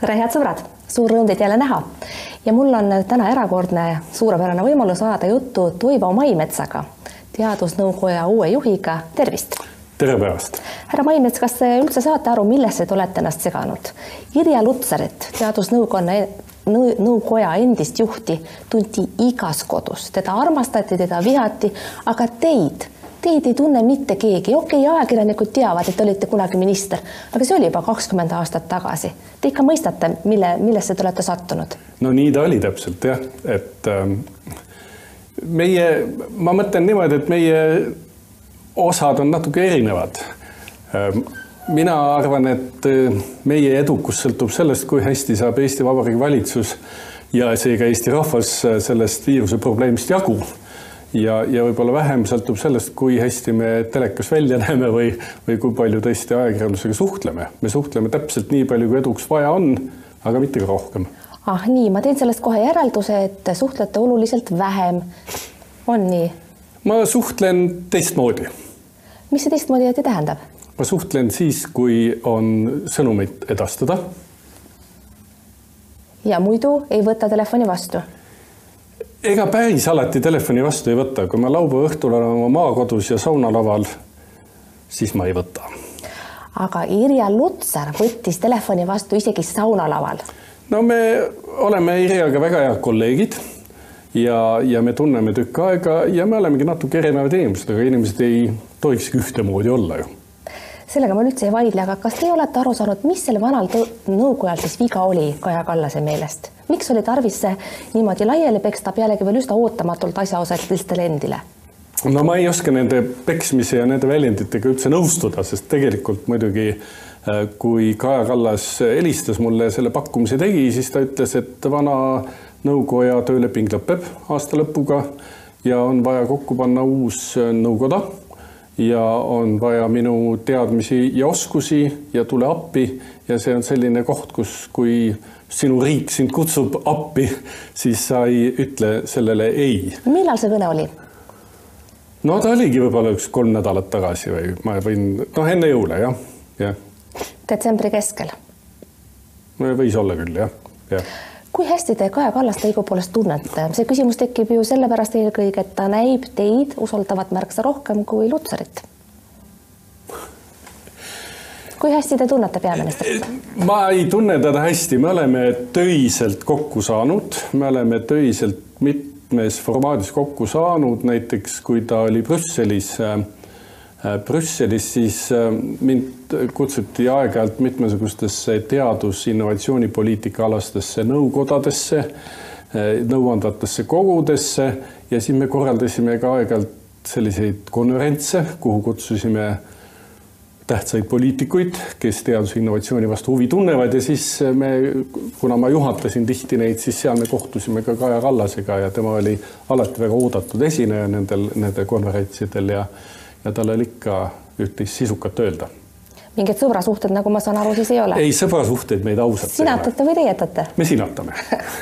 tere, head sõbrad, suur rõõm teid jälle näha ja mul on täna erakordne suurepärane võimalus ajada juttu Toivo Maimetsaga, teadusnõukoja uue juhiga, tervist. tere päevast. härra Maimets, kas te üldse saate aru, millesse te olete ennast seganud? Irja Lutsarit, teadusnõukonna nõukoja endist juhti tunti igas kodus, teda armastati, teda vihati, aga teid Teid ei tunne mitte keegi, okei okay,, ajakirjanikud teavad, et olite kunagi minister, aga see oli juba kakskümmend aastat tagasi. Te ikka mõistate, mille, millesse te olete sattunud? no nii ta oli täpselt jah, et ähm, meie, ma mõtlen niimoodi, et meie osad on natuke erinevad ähm,. mina arvan, et äh, meie edukus sõltub sellest, kui hästi saab Eesti Vabariigi valitsus ja seega Eesti rahvas äh, sellest viiruse probleemist jagu ja, ja võib-olla vähem sõltub sellest, kui hästi me telekas välja näeme või, või kui palju tõesti ajakirjandusega suhtleme. me suhtleme täpselt nii palju, kui eduks vaja on, aga mitte ka rohkem. ah nii, ma teen sellest kohe järelduse, et suhtlete oluliselt vähem. on nii? ma suhtlen teistmoodi. mis see teistmoodi tähendab? ma suhtlen siis, kui on sõnumeid edastada. ja muidu ei võta telefoni vastu ega päris alati telefoni vastu ei võta, kui ma laupäeva õhtul olen oma maakodus ja saunalaval, siis ma ei võta. aga Irja Lutsar võttis telefoni vastu isegi saunalaval. no me oleme Irjaga väga head kolleegid ja, ja me tunneme tükk aega ja me olemegi natuke erinevad inimesed, aga inimesed ei tohikski ühtemoodi olla ju sellega ma üldse ei vaidle, aga kas teie olete aru saanud, mis sellel vanal nõukojal siis viga oli Kaja Kallase meelest? miks oli tarvis see niimoodi laiali peksta pealegi veel üsna ootamatult asjaosalistele endile? no ma ei oska nende peksmise ja nende väljenditega üldse nõustuda, sest tegelikult muidugi äh, kui Kaja Kallas helistas mulle selle pakkumise tegi, siis ta ütles, et vana nõukoja tööleping lõpeb aasta lõpuga ja on vaja kokku panna uus nõukoda ja on vaja minu teadmisi ja oskusi ja tule appi ja see on selline koht, kus, kui sinu riik sind kutsub appi, siis sa ei ütle sellele ei. millal see kõne oli? no ta oligi võib-olla üks kolm nädalat tagasi või ma võin, noh, enne jõule jah, jah. detsembri keskel? võis olla küll jah, jah kui hästi te Kaja Kallast õigupoolest tunnete? see küsimus tekib ju sellepärast eelkõige, et ta näib teid usaldavat märksa rohkem kui Lutsarit. kui hästi te tunnete peaministrit? ma ei tunne teda hästi, me oleme töiselt kokku saanud, me oleme töiselt mitmes formaadis kokku saanud, näiteks kui ta oli Brüsselis Äh, Brüsselis, siis äh, mind kutsuti aeg-ajalt mitmesugustesse teadus, innovatsioonipoliitika alastesse nõukodadesse, äh, nõuandvatesse kogudesse ja siis me korraldasime ka aeg-ajalt selliseid konverentse, kuhu kutsusime tähtsaid poliitikuid, kes teaduse innovatsiooni vastu huvi tunnevad ja siis me, kuna ma juhatasin tihti neid, siis seal me kohtusime ka Kaja Kallasega ja tema oli alati väga oodatud esineja nendel, nendel konverentsidel ja ja tal oli ikka üht-teist sisukat öelda. mingid sõbrasuhted, nagu ma saan aru, siis ei ole? ei, sõbrasuhteid meid ausalt sinatate või teietate? me sinatame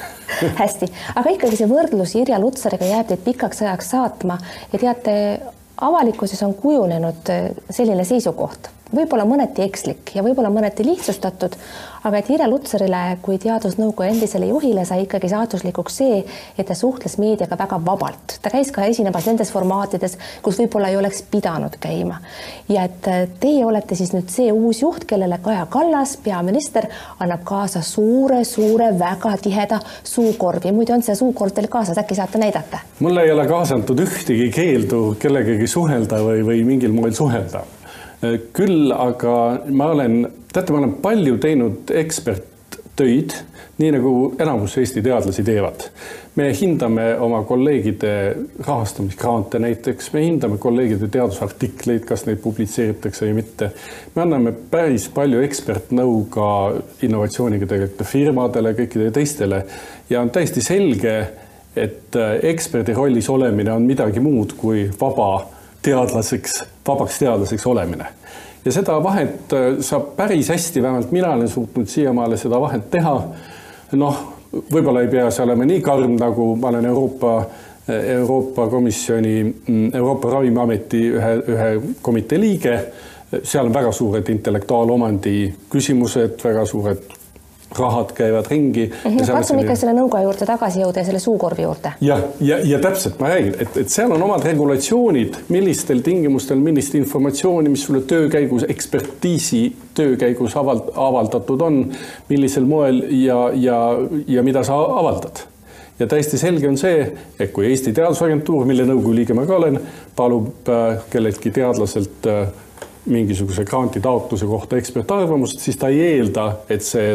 hästi, aga ikkagi see võrdlus Irja Lutsariga jääb teid pikaks ajaks saatma ja teate, avalikkuses on kujunenud selline seisukoht võib-olla mõneti ekslik ja võib-olla mõneti lihtsustatud, aga et Irja Lutsarile kui teadusnõukoja endisele juhile sai ikkagi saatuslikuks see, et ta suhtles meediaga väga vabalt. ta käis ka esinemas nendes formaatides, kus võib-olla ei oleks pidanud käima. ja et äh, teie olete siis nüüd see uus juht, kellele Kaja Kallas, peaminister, annab kaasa suure-suure, väga tiheda suukorvi. muide, on see suukorv teil kaasas, äkki saate näidata? mul ei ole kaasatud ühtegi keeldu kellegagi suhelda või, või mingil moel suhelda küll aga ma olen, teate, ma olen palju teinud eksperttöid, nii nagu enamus Eesti teadlasi teevad. me hindame oma kolleegide rahastamisgrante näiteks, me hindame kolleegide teadusartikleid, kas neid publitseeritakse või mitte. me anname päris palju ekspertnõu ka innovatsiooniga tegelevate firmadele, kõikidele teistele ja on täiesti selge, et äh, eksperdi rollis olemine on midagi muud kui vaba teadlaseks, vabaks teadlaseks olemine. ja seda vahet äh, saab päris hästi, vähemalt mina olen suutnud siiamaale seda vahet teha. noh, võib-olla ei pea see olema nii karm, nagu ma olen Euroopa, Euroopa Komisjoni, mm, Euroopa Ravimiameti ühe, ühe komitee liige. seal on väga suured intellektuaalomandi küsimused, väga suured rahad käivad ringi mm. -hmm. katsume ikka selle nõukoja juurde tagasi jõuda ja selle suukorvi juurde. jah, ja, ja, ja täpselt ma räägin, et, et seal on omad regulatsioonid, millistel tingimustel, millist informatsiooni, mis sulle töö käigus, ekspertiisi töö käigus avald, avaldatud on, millisel moel ja, ja, ja mida sa avaldad ja täiesti selge on see, et kui Eesti Teadusagentuur, mille nõukogu liige ma ka olen, palub äh, kelleltki teadlaselt äh, mingisuguse granti taotluse kohta ekspertarvamust, siis ta ei eelda, et see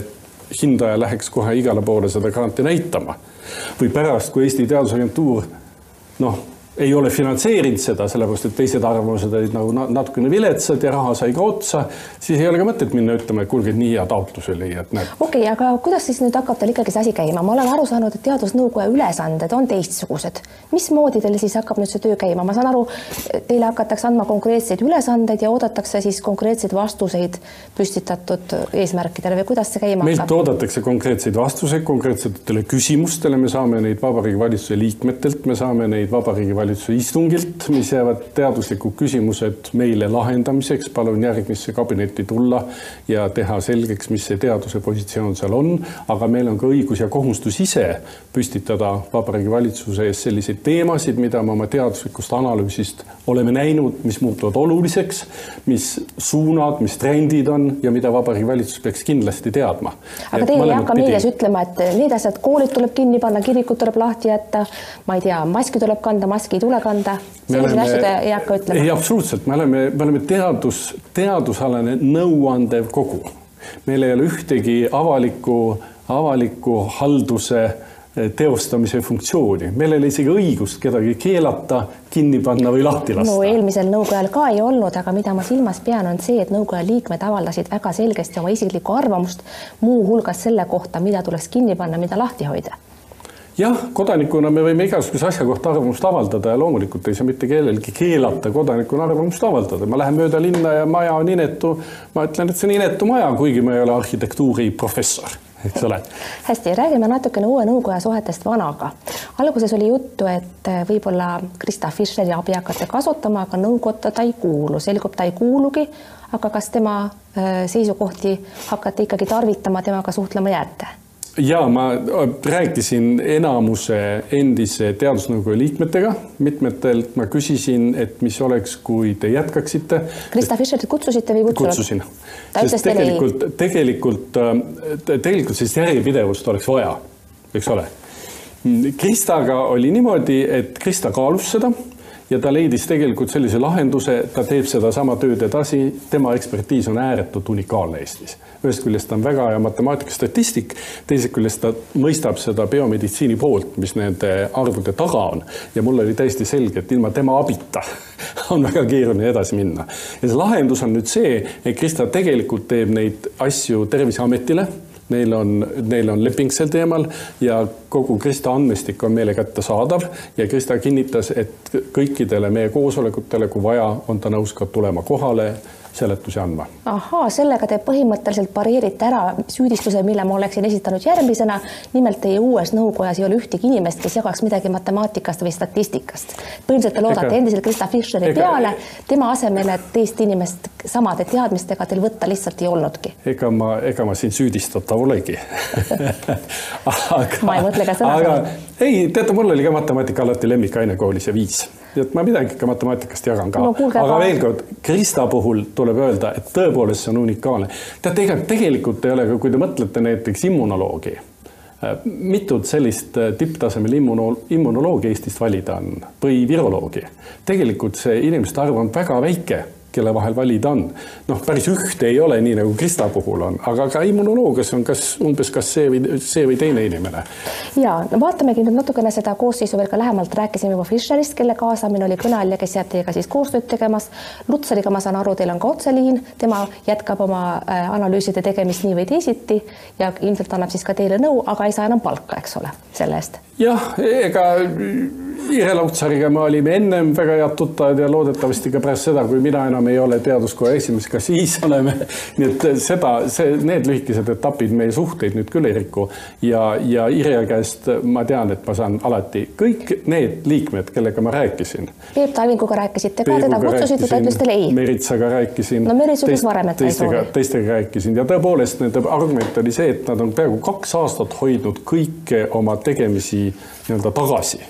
hindaja läheks kohe igale poole seda granti näitama. või pärast, kui Eesti Teadusagentuur noh, ei ole finantseerinud seda, sellepärast et teised arvamused olid nagu natukene viletsad ja raha sai ka otsa, siis ei ole ka mõtet minna ütlema, et kuulge, nii hea taotlus oli, et näed. okei okay,, aga kuidas siis nüüd hakkab teil ikkagi see asi käima, ma olen aru saanud, et teadusnõukoja ülesanded on teistsugused. mismoodi teil siis hakkab nüüd see töö käima, ma saan aru, teile hakatakse andma konkreetseid ülesandeid ja oodatakse siis konkreetseid vastuseid püstitatud eesmärkidele või kuidas see käima meilt hakkab? meilt oodatakse konkreetseid vastuseid konkreetsetele küsimustele, me saame neid Vabariigi Valitsuse liikmetelt, me saame neid Vabariigi valitsuse istungilt, mis jäävad teaduslikud küsimused meile lahendamiseks. palun järgmisse kabinetti tulla ja teha selgeks, mis see teaduse positsioon seal on. aga meil on ka õigus ja kohustus ise püstitada Vabariigi Valitsuse ees selliseid teemasid, mida me oma teaduslikust analüüsist oleme näinud, mis muutuvad oluliseks, mis suunad, mis trendid on ja mida Vabariigi Valitsus peaks kindlasti teadma. aga teie ei hakka meedias ütlema, et need asjad, koolid tuleb kinni panna, kirikud tuleb lahti jätta, ma ei tea, maski tuleb kanda, maski maski ei tule kanda? selliseid asju te ei hakka ütlema? ei, absoluutselt, me oleme, me oleme teadus, teadusalane nõuandev kogu. meil ei ole ühtegi avaliku, avaliku halduse eh, teostamise funktsiooni, meil ei ole isegi õigust kedagi keelata, kinni panna või lahti lasta. no eelmisel nõukojal ka ei olnud, aga mida ma silmas pean, on see, et nõukoja liikmed avaldasid väga selgesti oma isiklikku arvamust, muuhulgas selle kohta, mida tuleks kinni panna, mida lahti hoida jah, kodanikuna me võime igasuguse asja kohta arvamust avaldada ja loomulikult ei saa mitte kellelgi keelata kodanikuna arvamust avaldada. ma lähen mööda linna ja maja on inetu, ma ütlen, et see on inetu maja, kuigi ma ei ole arhitektuuriprofessor eks ole. hästi, räägime natukene uue nõukoja suhetest vanaga. alguses oli juttu, et võib-olla Krista Fischeri abi hakata kasutama, aga nõukotta ta ei kuulu, selgub, ta ei kuulugi. aga kas tema äh, seisukohti hakati ikkagi tarvitama, temaga suhtlema jääte? Ja ma rääkisin enamuse endise teadusnõukoja liikmetega, mitmetelt ma küsisin, et mis oleks, kui te jätkaksite. Krista Fischerit kutsusite või kutsunud? kutsusin. sest tegelikult, tegelikult, tegelikult sellist järjepidevust oleks vaja, eks ole. Kristaga oli niimoodi, et Krista kaalus seda ja ta leidis tegelikult sellise lahenduse, ta teeb sedasama tööd edasi, tema ekspertiis on ääretult unikaalne Eestis. ühest küljest ta on väga hea matemaatikastatistik, teisest küljest ta mõistab seda biomeditsiini poolt, mis nende arvude taga on. ja mul oli täiesti selge, et ilma tema abita on väga keeruline edasi minna. ja see lahendus on nüüd see, et Krista tegelikult teeb neid asju Terviseametile neil on, neil on leping sel teemal ja kogu Krista andmestik on meile kättesaadav ja Krista kinnitas, et kõikidele meie koosolekutele, kui vaja, on ta nõus ka tulema kohale seletusi andma. ahaa, sellega te põhimõtteliselt pareerite ära süüdistuse, mille ma oleksin esitanud järgmisena. nimelt teie uues nõukojas ei ole ühtegi inimest, kes jagaks midagi matemaatikast või statistikast. põhimõtteliselt te loodate ega, endiselt Krista Fischeri ega, peale, tema asemel, et teist inimest samade teadmistega teil võtta lihtsalt ei olnudki. ega ma, ega ma siin süüdistatav olegi aga, ma ei mõtle ka seda. aga ei, teate, mul oli ka matemaatika alati lemmikaine koolis ja viis nii et ma midagi ikka matemaatikast jagan ka no,. aga veel kord, Krista puhul tuleb öelda, et tõepoolest see on unikaalne. teate, ega tegelikult ei ole, kui te mõtlete näiteks immunoloogi, äh, mitut sellist äh, tipptasemel immuno-, immunoloogi Eestist valida on või viroloogi. tegelikult see inimeste arv on väga väike kelle vahel valida on. noh, päris ühte ei ole, nii nagu Krista puhul on, aga ka immunoloogias on kas umbes kas see või see või teine inimene. ja no vaatamegi nüüd natukene seda koosseisu veel ka lähemalt, rääkisime juba Fischerist, kelle kaasamine oli kõne all ja kes jääb teiega siis koostööd tegemas. Lutsariga ma saan aru, teil on ka otseliin, tema jätkab oma äh, analüüside tegemist nii või teisiti ja ilmselt annab siis ka teile nõu, aga ei saa enam palka, eks ole, selle eest jah, ega Ire Lautsariga me olime ennem väga head tuttavad ja loodetavasti ka pärast seda, kui mina enam ei ole teaduskoja esimees, ka siis oleme. nii et seda, see, need lühikesed etapid meie suhteid nüüd küll ei riku ja, ja Irja käest ma tean, et ma saan alati kõik need liikmed, kellega ma rääkisin. Peep Talvinguga rääkisite ka, teda kutsusite, ta ütles teile ei. Meritsaga rääkisin. no Meris ütles varem, et ta ei soovi. teistega rääkisin ja tõepoolest nende argument oli see, et nad on peaaegu kaks aastat hoidnud kõike oma tegemisi nii-öelda tagasi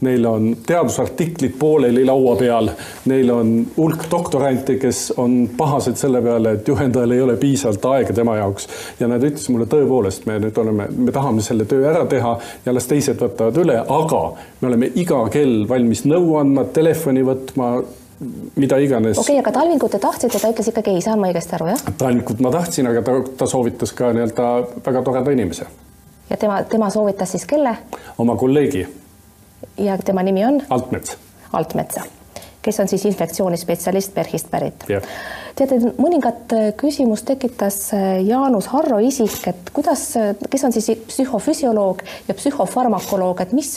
neil on teadusartiklid pooleli laua peal, neil on hulk doktorante, kes on pahased selle peale, et juhendajal ei ole piisavalt aega tema jaoks ja nad ütlesid mulle tõepoolest, me nüüd oleme, me tahame selle töö ära teha ja las teised võtavad üle, aga me oleme iga kell valmis nõu andma, telefoni võtma mida iganes. okei okay,, aga Talvingut te tahtsite, ta ütles ikkagi ei, saan ma õigesti aru, jah? Talvingut ma tahtsin, aga ta, ta soovitas ka nii-öelda väga toreda inimese. ja tema, tema soovitas siis kelle? oma kolleegi ja tema nimi on? Altmets. Altmetsa, kes on siis infektsioonispetsialist PERH-ist pärit teate, mõningat äh, küsimust tekitas äh, Jaanus Harro isik, et kuidas, äh, kes on siis psühhofüsioloog ja psühhofarmakoloog, et mis,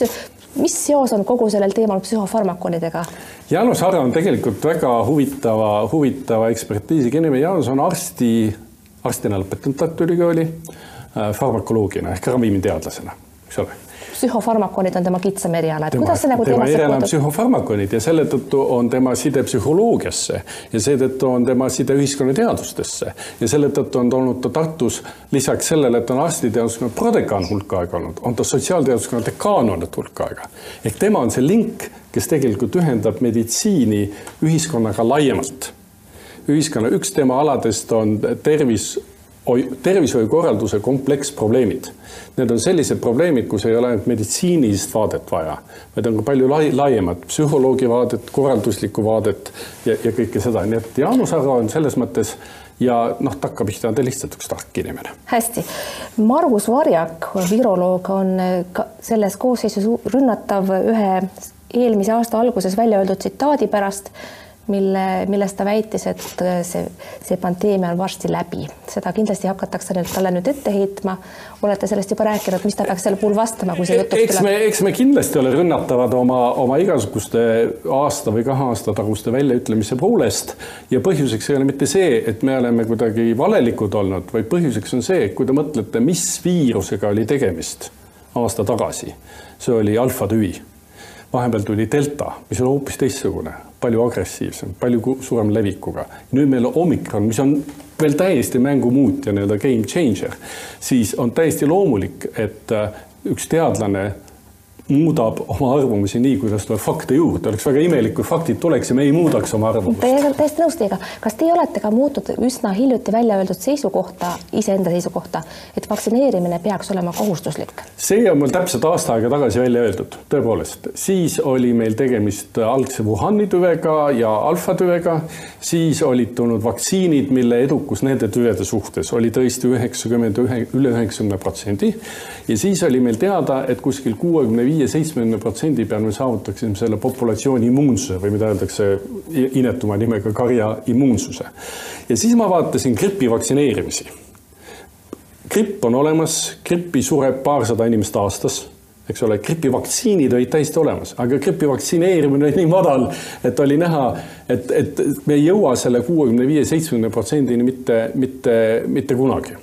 mis seos on kogu sellel teemal psühhofarmakonidega? Jaanus Harro on tegelikult väga huvitava, huvitava ekspertiisiga inimene. Jaanus on arsti, arstina lõpetanud Tartu Ülikooli, farmakoloogina ehk ravimiteadlasena, eks ole psühhofarmakonid on tema kitsam eriala, et tema, kuidas see nagu tema eriala on psühhofarmakonid ja selle tõttu on tema side psühholoogiasse ja seetõttu on tema side ühiskonnateadustesse ja selle tõttu on ta olnud ta Tartus lisaks sellele, et on arstiteaduskonna prodekaan hulk aega olnud, on ta sotsiaalteaduskonna dekaan olnud hulk aega. ehk tema on see link, kes tegelikult ühendab meditsiini ühiskonnaga laiemalt. ühiskonna üks tema aladest on tervis tervishoiukorralduse kompleksprobleemid. Need on sellised probleemid, kus ei ole ainult meditsiinilist vaadet vaja, vaid on ka palju lai, laiemat psühholoogi vaadet, korralduslikku vaadet ja, ja kõike seda, nii et Jaanus Arro on selles mõttes ja noh, takkapihta on ta lihtsalt üks tark inimene. hästi, Margus Varjak, viroloog, on selles koosseisus rünnatav ühe eelmise aasta alguses välja öeldud tsitaadi pärast mille, milles ta väitis, et see, see pandeemia on varsti läbi. seda kindlasti hakatakse nüüd talle nüüd ette heitma. olete sellest juba rääkinud, mis ta peaks selle puhul vastama, kui see jutuks tuleb? eks me, eks me kindlasti ole rünnatavad oma, oma igasuguste aasta või kahe aasta taguste väljaütlemise poolest ja põhjuseks ei ole mitte see, et me oleme kuidagi valelikud olnud, vaid põhjuseks on see, kui te mõtlete, mis viirusega oli tegemist aasta tagasi, see oli alfa-tüvi vahepeal tuli delta, mis on hoopis teistsugune, palju agressiivsem, palju suurem levikuga. nüüd meil on omikron, mis on veel täiesti mängu muutja, nii-öelda game changer, siis on täiesti loomulik, et äh, üks teadlane muudab oma arvamusi nii, kuidas tuleb fakte juurde, oleks väga imelik, kui faktid tuleks ja me ei muudaks oma arvamust. täiesti nõus teiega, kas teie olete ka muutnud üsna hiljuti välja öeldud seisukohta, iseenda seisukohta, et vaktsineerimine peaks olema kohustuslik? see on mul täpselt aasta aega tagasi välja öeldud, tõepoolest, siis oli meil tegemist algse Wuhani tüvega ja alfa tüvega, siis olid tulnud vaktsiinid, mille edukus nende tüvede suhtes oli tõesti üheksakümmend ühe, üle üheksakümne protsendi. Ja siis oli meil teada, et kuskil kuuekümne viie viie-seitsmekümne protsendi peal me saavutaksime selle populatsiooni immuunsuse või mida öeldakse inetuma nimega karja immuunsuse. ja siis ma vaatasin gripi vaktsineerimisi. gripp on olemas, grippi sureb paarsada inimest aastas eks ole, gripivaktsiinid olid täiesti olemas, aga gripi vaktsineerimine oli nii madal, et oli näha, et, et me ei jõua selle kuuekümne viie, seitsmekümne protsendini mitte, mitte, mitte kunagi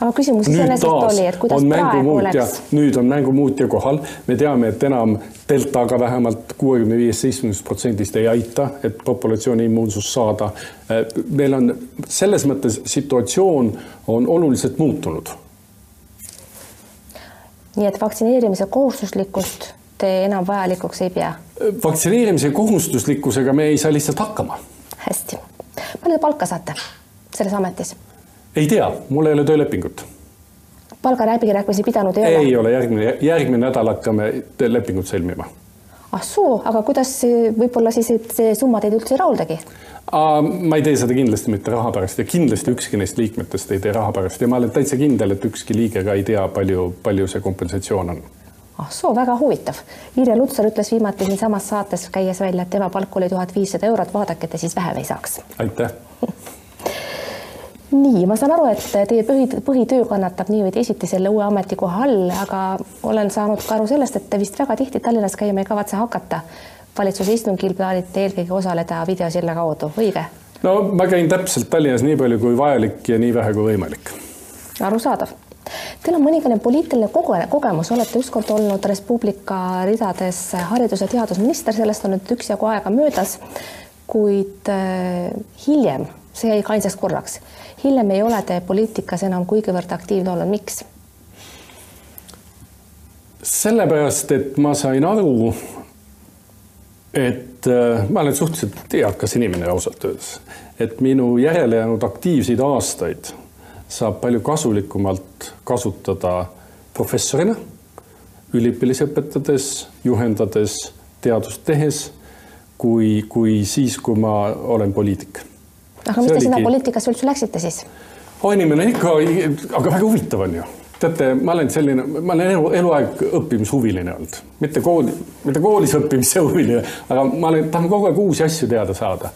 aga küsimus iseenesest oli, et kuidas praegu oleks? nüüd on mängumuutja kohal, me teame, et enam deltaga vähemalt kuuekümne viiest, seitsmekümnest protsendist ei aita, et populatsiooni immuunsust saada. meil on selles mõttes situatsioon on oluliselt muutunud. nii et vaktsineerimise kohustuslikkust te enam vajalikuks ei pea? vaktsineerimise kohustuslikkusega me ei saa lihtsalt hakkama. hästi, palju te palka saate selles ametis? Ei tea, mul ei ole töölepingut. palgaläbirääkimisi pidanud ei ole? ei ole, järgmine, järgmine nädal hakkame lepingut sõlmima. ah soo, aga kuidas võib-olla siis see summa teid üldse ei rahuldagi? ma ei tee seda kindlasti mitte raha pärast ja kindlasti ükski neist liikmetest ei tee raha pärast ja ma olen täitsa kindel, et ükski liige ka ei tea, palju, palju see kompensatsioon on ah soo, väga huvitav. Irja Lutsar ütles viimati siinsamas saates, käies välja, et tema palk oli tuhat viissada eurot, vaadake, et te siis vähem ei saaks. aitäh nii, ma saan aru, et teie põhi, põhitöö kannatab nii või teisiti selle uue ametikoha all, aga olen saanud ka aru sellest, et te vist väga tihti Tallinnas käima ei kavatse hakata. valitsuse istungil plaanite eelkõige osaleda videosilla kaudu, õige? no ma käin täpselt Tallinnas nii palju kui vajalik ja nii vähe kui võimalik. arusaadav. Teil on mõningane poliitiline koge-, kogemus, olete ükskord olnud Res Publica ridades haridus- ja teadusminister, sellest on nüüd üksjagu aega möödas, kuid äh, hiljem see jäi ka ainsaks korraks. Hiljem ei ole te poliitikas enam kuigivõrd aktiivne olnud, miks? sellepärast, et ma sain aru, et äh, ma olen suhteliselt eakas inimene ausalt öeldes, et minu järele jäänud aktiivseid aastaid saab palju kasulikumalt kasutada professorina, üliõpilasi õpetades, juhendades, teadust tehes, kui, kui siis, kui ma olen poliitik aga mis te sinna poliitikasse üldse läksite siis? oh inimene ikka, aga väga huvitav on ju. teate, ma olen selline, ma olen elu, eluaeg õppimishuviline olnud, mitte kooli, mitte koolis õppimise huviline, aga ma olen, tahan kogu aeg uusi asju teada saada.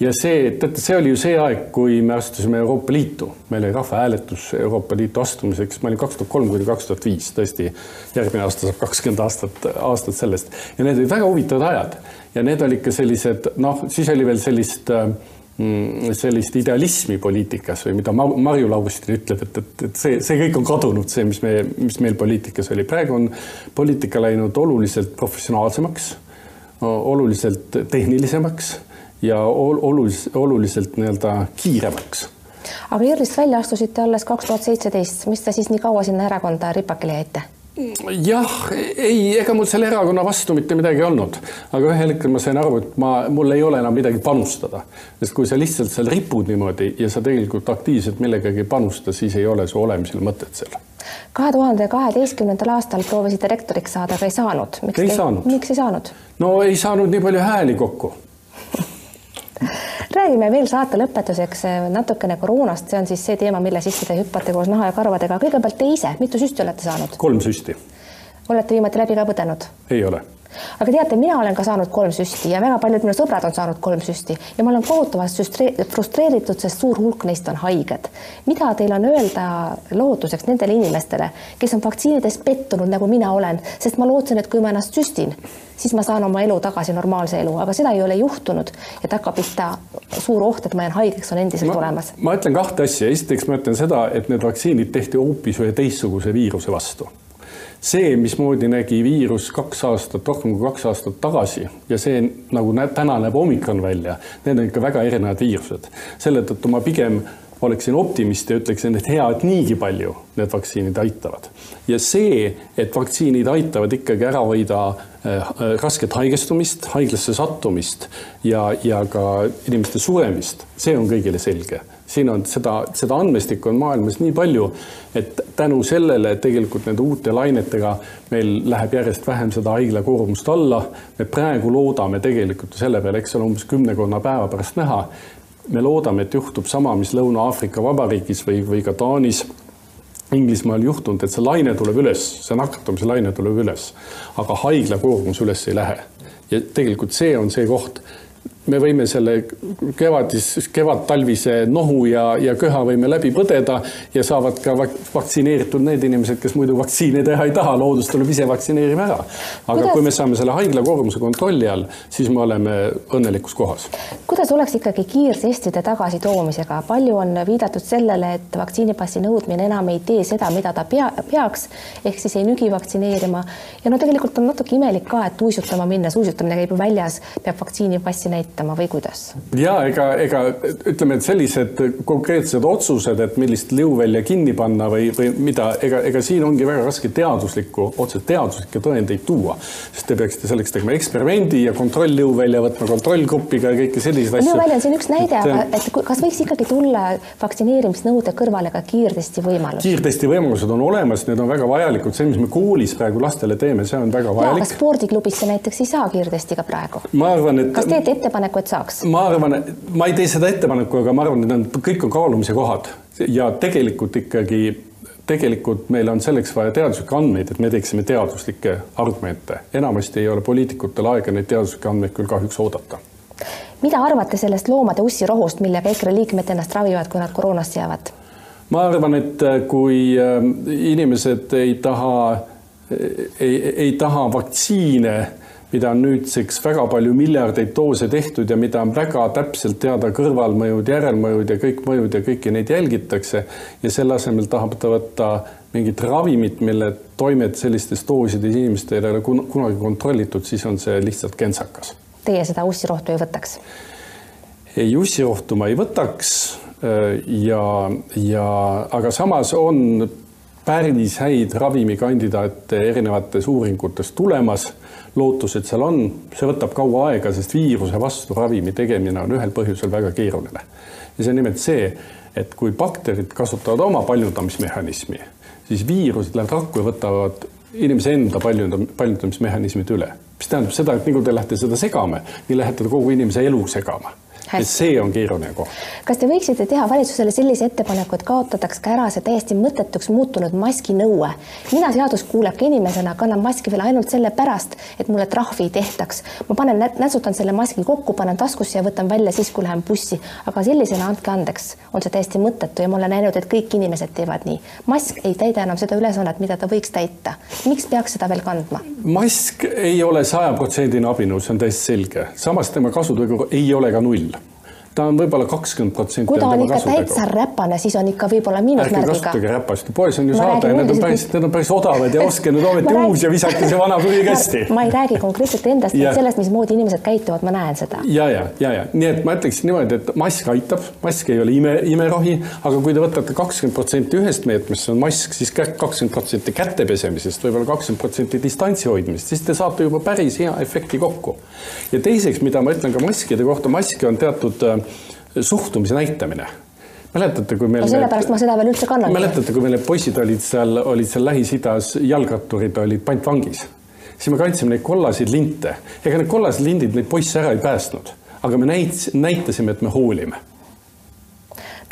ja see, teate, see oli ju see aeg, kui me astusime Euroopa Liitu, meil oli rahvahääletus Euroopa Liitu astumiseks, ma olin kaks tuhat kolm kuni kaks tuhat viis, tõesti järgmine aasta saab kakskümmend aastat, aastat sellest ja need olid väga huvitavad ajad ja need olid ka sellised, noh, siis oli veel sellist äh, sellist idealismi poliitikas või mida Marju Laustin ütleb, et, et, et see, see kõik on kadunud, see, mis me, mis meil poliitikas oli. praegu on poliitika läinud oluliselt professionaalsemaks, oluliselt tehnilisemaks ja oluliselt, oluliselt nii-öelda kiiremaks aga IRL-ist välja astusite alles kaks tuhat seitseteist, mis te siis nii kaua sinna erakonda ripakile jäite? Jah, ei, ega mul selle erakonna vastu mitte midagi olnud, aga ühel hetkel ma sain aru, et ma, mul ei ole enam midagi panustada, sest kui sa lihtsalt seal ripud niimoodi ja sa tegelikult aktiivselt millegagi ei panusta, siis ei ole su olemisel mõtet seal. kahe tuhande kaheteistkümnendal aastal proovisite rektoriks saada, aga ei saanud. ei te, saanud. miks ei saanud? no ei saanud nii palju hääli kokku räägime veel saate lõpetuseks eh, natukene koroonast, see on siis see teema, mille sisse te hüppate koos naha ja karvadega. kõigepealt te ise, mitu süsti olete saanud? kolm süsti. Olete viimati läbi ka põdenud? ei ole. Aga teate, mina olen ka saanud kolm süsti ja väga paljud minu sõbrad on saanud kolm süsti. Ja ma olen kohutavalt frustreeritud, sest suur hulk neist on haiged. mida teil on öelda lohutuseks nendele inimestele, kes on vaktsiinides pettunud, nagu mina olen, sest ma lootsin, et kui ma ennast süstin, siis ma saan oma elu tagasi normaalse elu, aga seda ei ole juhtunud, et hakkab pihta suur oht, et ma jään haigeks, on endiselt ma, olemas. ma ütlen kahte asja, esiteks ma ütlen seda, et need vaktsiinid tehti hoopis ühe teistsuguse viiruse vastu see, mismoodi nägi viirus kaks aastat, rohkem kui kaks aastat tagasi ja see nagu näeb, täna näeb omikron välja, need on ikka väga erinevad viirused. selle tõttu ma pigem oleksin optimist ja ütleksin, et hea, et niigi palju need vaktsiinid aitavad. ja see, et vaktsiinid aitavad ikkagi ära hoida äh, rasket haigestumist, haiglasse sattumist ja, ja ka inimeste suremist, see on kõigile selge siin on seda, seda andmestikku on maailmas nii palju, et tänu sellele tegelikult nende uute lainetega meil läheb järjest vähem seda haigla koormust alla. me praegu loodame tegelikult selle peale, eks ole, umbes kümnekonna päeva pärast näha. me loodame, et juhtub sama, mis Lõuna-Aafrika Vabariigis või, või ka Taanis Inglismaal juhtunud, et see laine tuleb üles, see nakatumise laine tuleb üles, aga haigla koormus üles ei lähe. ja tegelikult see on see koht me võime selle kevadis, kevadtalvise nohu ja, ja köha võime läbi põdeda ja saavad ka vaktsineeritud need inimesed, kes muidu vaktsiine teha ei taha, loodus tuleb ise vaktsineerima ära. aga kuidas... kui me saame selle haigla koormuse kontrolli all, siis me oleme õnnelikus kohas. kuidas oleks ikkagi kiirtestide tagasitoomisega, palju on viidatud sellele, et vaktsiinipassi nõudmine enam ei tee seda, mida ta pea, peaks, ehk siis ei nügi vaktsineerima ja no tegelikult on natuke imelik ka, et uisutama minnes, uisutamine käib ju väljas, peab vaktsiinipassi näitama näitama või kuidas? ja ega, ega ütleme, et sellised konkreetsed otsused, et millist liuvälja kinni panna või, või mida, ega, ega siin ongi väga raske teaduslikku, otseselt teaduslikke tõendeid tuua, sest te peaksite selleks tegema eksperimendi ja kontroll-liuvälja võtma kontrollgrupiga ja kõiki selliseid asju. liuväli on siin üks näide, aga et kas võiks ikkagi tulla vaktsineerimisnõude kõrvale ka kiirtesti võimalus? kiirtesti võimalused on olemas, need on väga vajalikud, see, mis me koolis praegu lastele teeme, see on väga vajalik. spordiklubisse näiteks ei saa kiirtestiga praegu? ma arvan, et kas teete ettepaneku ettepaneku, et saaks? ma arvan, ma ei tee seda ettepaneku, aga ma arvan, et need kõik on kaalumise kohad ja tegelikult ikkagi, tegelikult meil on selleks vaja teaduslikke andmeid, et me teeksime teaduslikke argumente. enamasti ei ole poliitikutel aega neid teaduslikke andmeid küll kahjuks oodata mida arvate sellest loomade ussirohust, millega EKRE liikmed ennast ravivad, kui nad koroonasse jäävad? ma arvan, et äh, kui äh, inimesed ei taha, ei, ei taha vaktsiine mida on nüüdseks väga palju miljardeid doose tehtud ja mida on väga täpselt teada kõrvalmõjud, järelmõjud ja kõik mõjud ja kõiki neid jälgitakse. ja selle asemel tahab ta võtta mingit ravimit, mille toimet sellistes doosides inimestel ei ole kunagi kontrollitud, siis on see lihtsalt kentsakas. Teie seda ussirohtu ei võtaks? ei, ussirohtu ma ei võtaks ja, ja aga samas on päris häid ravimikandidaate erinevates uuringutes tulemas lootus, et seal on, see võtab kaua aega, sest viiruse vastu ravimi tegemine on ühel põhjusel väga keeruline. ja see on nimelt see, et kui bakterid kasutavad oma paljundamismehhanismi, siis viirused lähevad rakku ja võtavad inimese enda paljundam-, paljundamismehhanismid üle. mis tähendab seda, et nii kui te lähete seda segama, nii lähete kogu inimese elu segama et see on keeruline koht. kas te võiksite teha valitsusele sellise ettepaneku, et kaotataks ka ära see täiesti mõttetuks muutunud maski nõue? mina seaduskuuleka inimesena kannan maski veel ainult sellepärast, et mulle trahvi ei tehtaks. ma panen, nätsutan selle maski kokku, panen taskusse ja võtan välja siis, kui lähen bussi, aga sellisena andke andeks, on see täiesti mõttetu ja ma olen näinud, et kõik inimesed teevad nii. mask ei täida enam seda ülesannet, mida ta võiks täita. miks peaks seda veel kandma? mask ei ole sajaprotsendine abinõu, see on täiesti selge, samas tema kasutegur ei ole ka null ta on võib-olla kakskümmend protsenti. kui ta on ikka täitsa räpane, siis on ikka võib-olla miinusmärgiga. ärge kasutage räpast, poes on ju saada ja need on päris, need on päris odavad ja ostke nüüd ometi uus ja visake see vana prügikasti. ma ei räägi konkreetselt endast, vaid sellest, mismoodi inimesed käituvad, ma näen seda. ja, ja, ja, ja nii et ma ütleksin niimoodi, et mask aitab, mask ei ole ime, imerohi, aga kui te võtate kakskümmend protsenti ühest meetmest, see on mask, siis kakskümmend protsenti käte pesemisest, võib-olla kakskümmend protsenti distantsi hoidmisest, siis te saate juba päris hea efekti kokku. ja teiseks, mida ma ütlen ka maskide kohta, maske on teatud äh, suhtumise näitamine mäletate, kui meil no sellepärast need, ma seda veel üldse kannangi. mäletate, kui meil need poisid olid seal, olid seal Lähis-Idas, jalgratturid olid pantvangis, siis me kandsime neid kollaseid linte. ega need kollased lindid neid poisse ära ei päästnud, aga me näit-, näitasime, et me hoolime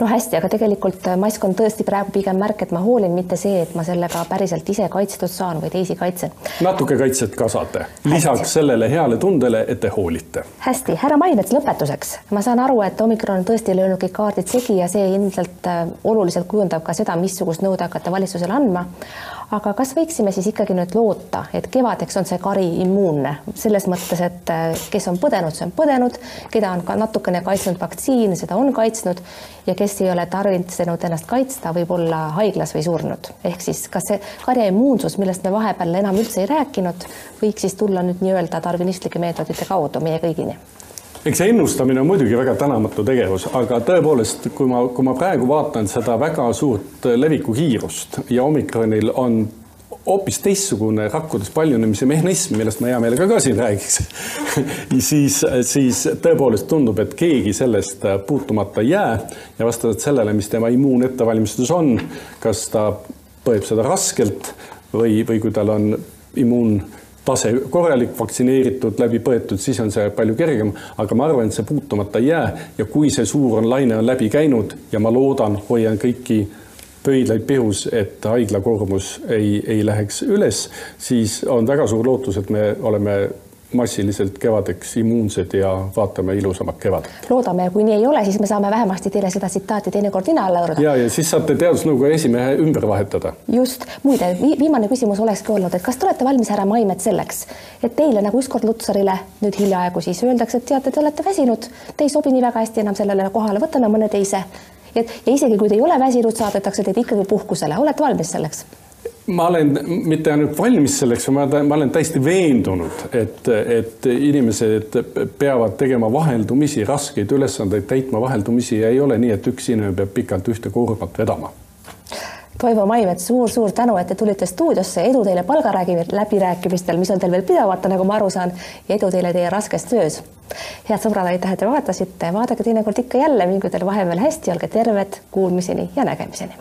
no hästi, aga tegelikult äh, mask on tõesti praegu pigem märk, et ma hoolin, mitte see, et ma sellega päriselt ise kaitstud saan või teisi kaitsen. natuke kaitset ka saate, lisaks hästi. sellele heale tundele, et te hoolite. hästi, härra Maimets, lõpetuseks. ma saan aru, et omikron on tõesti löönud kõik kaardid segi ja see ilmselt äh, oluliselt kujundab ka seda, missugust nõude hakata valitsusele andma aga kas võiksime siis ikkagi nüüd loota, et kevadeks on see kari immuunne selles mõttes, et äh, kes on põdenud, see on põdenud, keda on ka natukene kaitsnud vaktsiin, seda on kaitsnud ja kes ei ole tarvitsenud ennast kaitsta, võib olla haiglas või surnud. ehk siis kas see karja immuunsus, millest me vahepeal enam üldse ei rääkinud, võiks siis tulla nüüd nii-öelda tarvinistlike meetodite kaudu meie kõigini? Eks see ennustamine on muidugi väga tänamatu tegevus, aga tõepoolest, kui ma, kui ma praegu vaatan seda väga suurt levikukiirust ja omikronil on hoopis teistsugune rakkudes paljunemise mehhanism, millest ma hea meelega ka siin räägiks siis, siis tõepoolest tundub, et keegi sellest puutumata ei jää ja vastavalt sellele, mis tema immuunettevalmistus on, kas ta põeb seda raskelt või, või kui tal on immuun tase korralik, vaktsineeritud, läbi põetud, siis on see palju kergem, aga ma arvan, et see puutumata ei jää. Ja kui see suur laine on läbi käinud ja ma loodan, hoian kõiki pöidlaid pihus, et haigla koormus ei, ei läheks üles, siis on väga suur lootus, et me oleme massiliselt kevadeks immuunsed ja vaatame ilusamat kevadet. loodame ja kui nii ei ole, siis me saame vähemasti teile seda tsitaati teinekord nina alla hõõruda. ja, ja siis saate teadusnõukoja esimehe ümber vahetada. just, muide vi, viimane küsimus olekski olnud, et kas te olete valmis, härra Maimet, selleks, et teile nagu ükskord Lutsarile nüüd hiljaaegu siis öeldakse, et teate, te olete väsinud, te ei sobi nii väga hästi enam sellele kohale, võtame mõne teise. et ja isegi kui te ei ole väsinud, saadetakse teid ikkagi puhkusele, olete valmis selleks? Ma olen mitte ainult valmis selleks, ma, ma olen täiesti veendunud, et, et inimesed peavad tegema vaheldumisi raskeid ülesandeid täitma vaheldumisi ja ei ole nii, et üks inimene peab pikalt ühte koormat vedama. Toivo Maimets suur,, suur-suur tänu, et te tulite stuudiosse, edu teile palgaläbirääkimistel, mis on teil veel pidamata, nagu ma aru saan, ja edu teile teie raskes töös. head sõbrad, aitäh, et te vaatasite, vaadake teinekord ikka jälle, mingu teil vahepeal hästi, olge terved, kuulmiseni ja nägemiseni.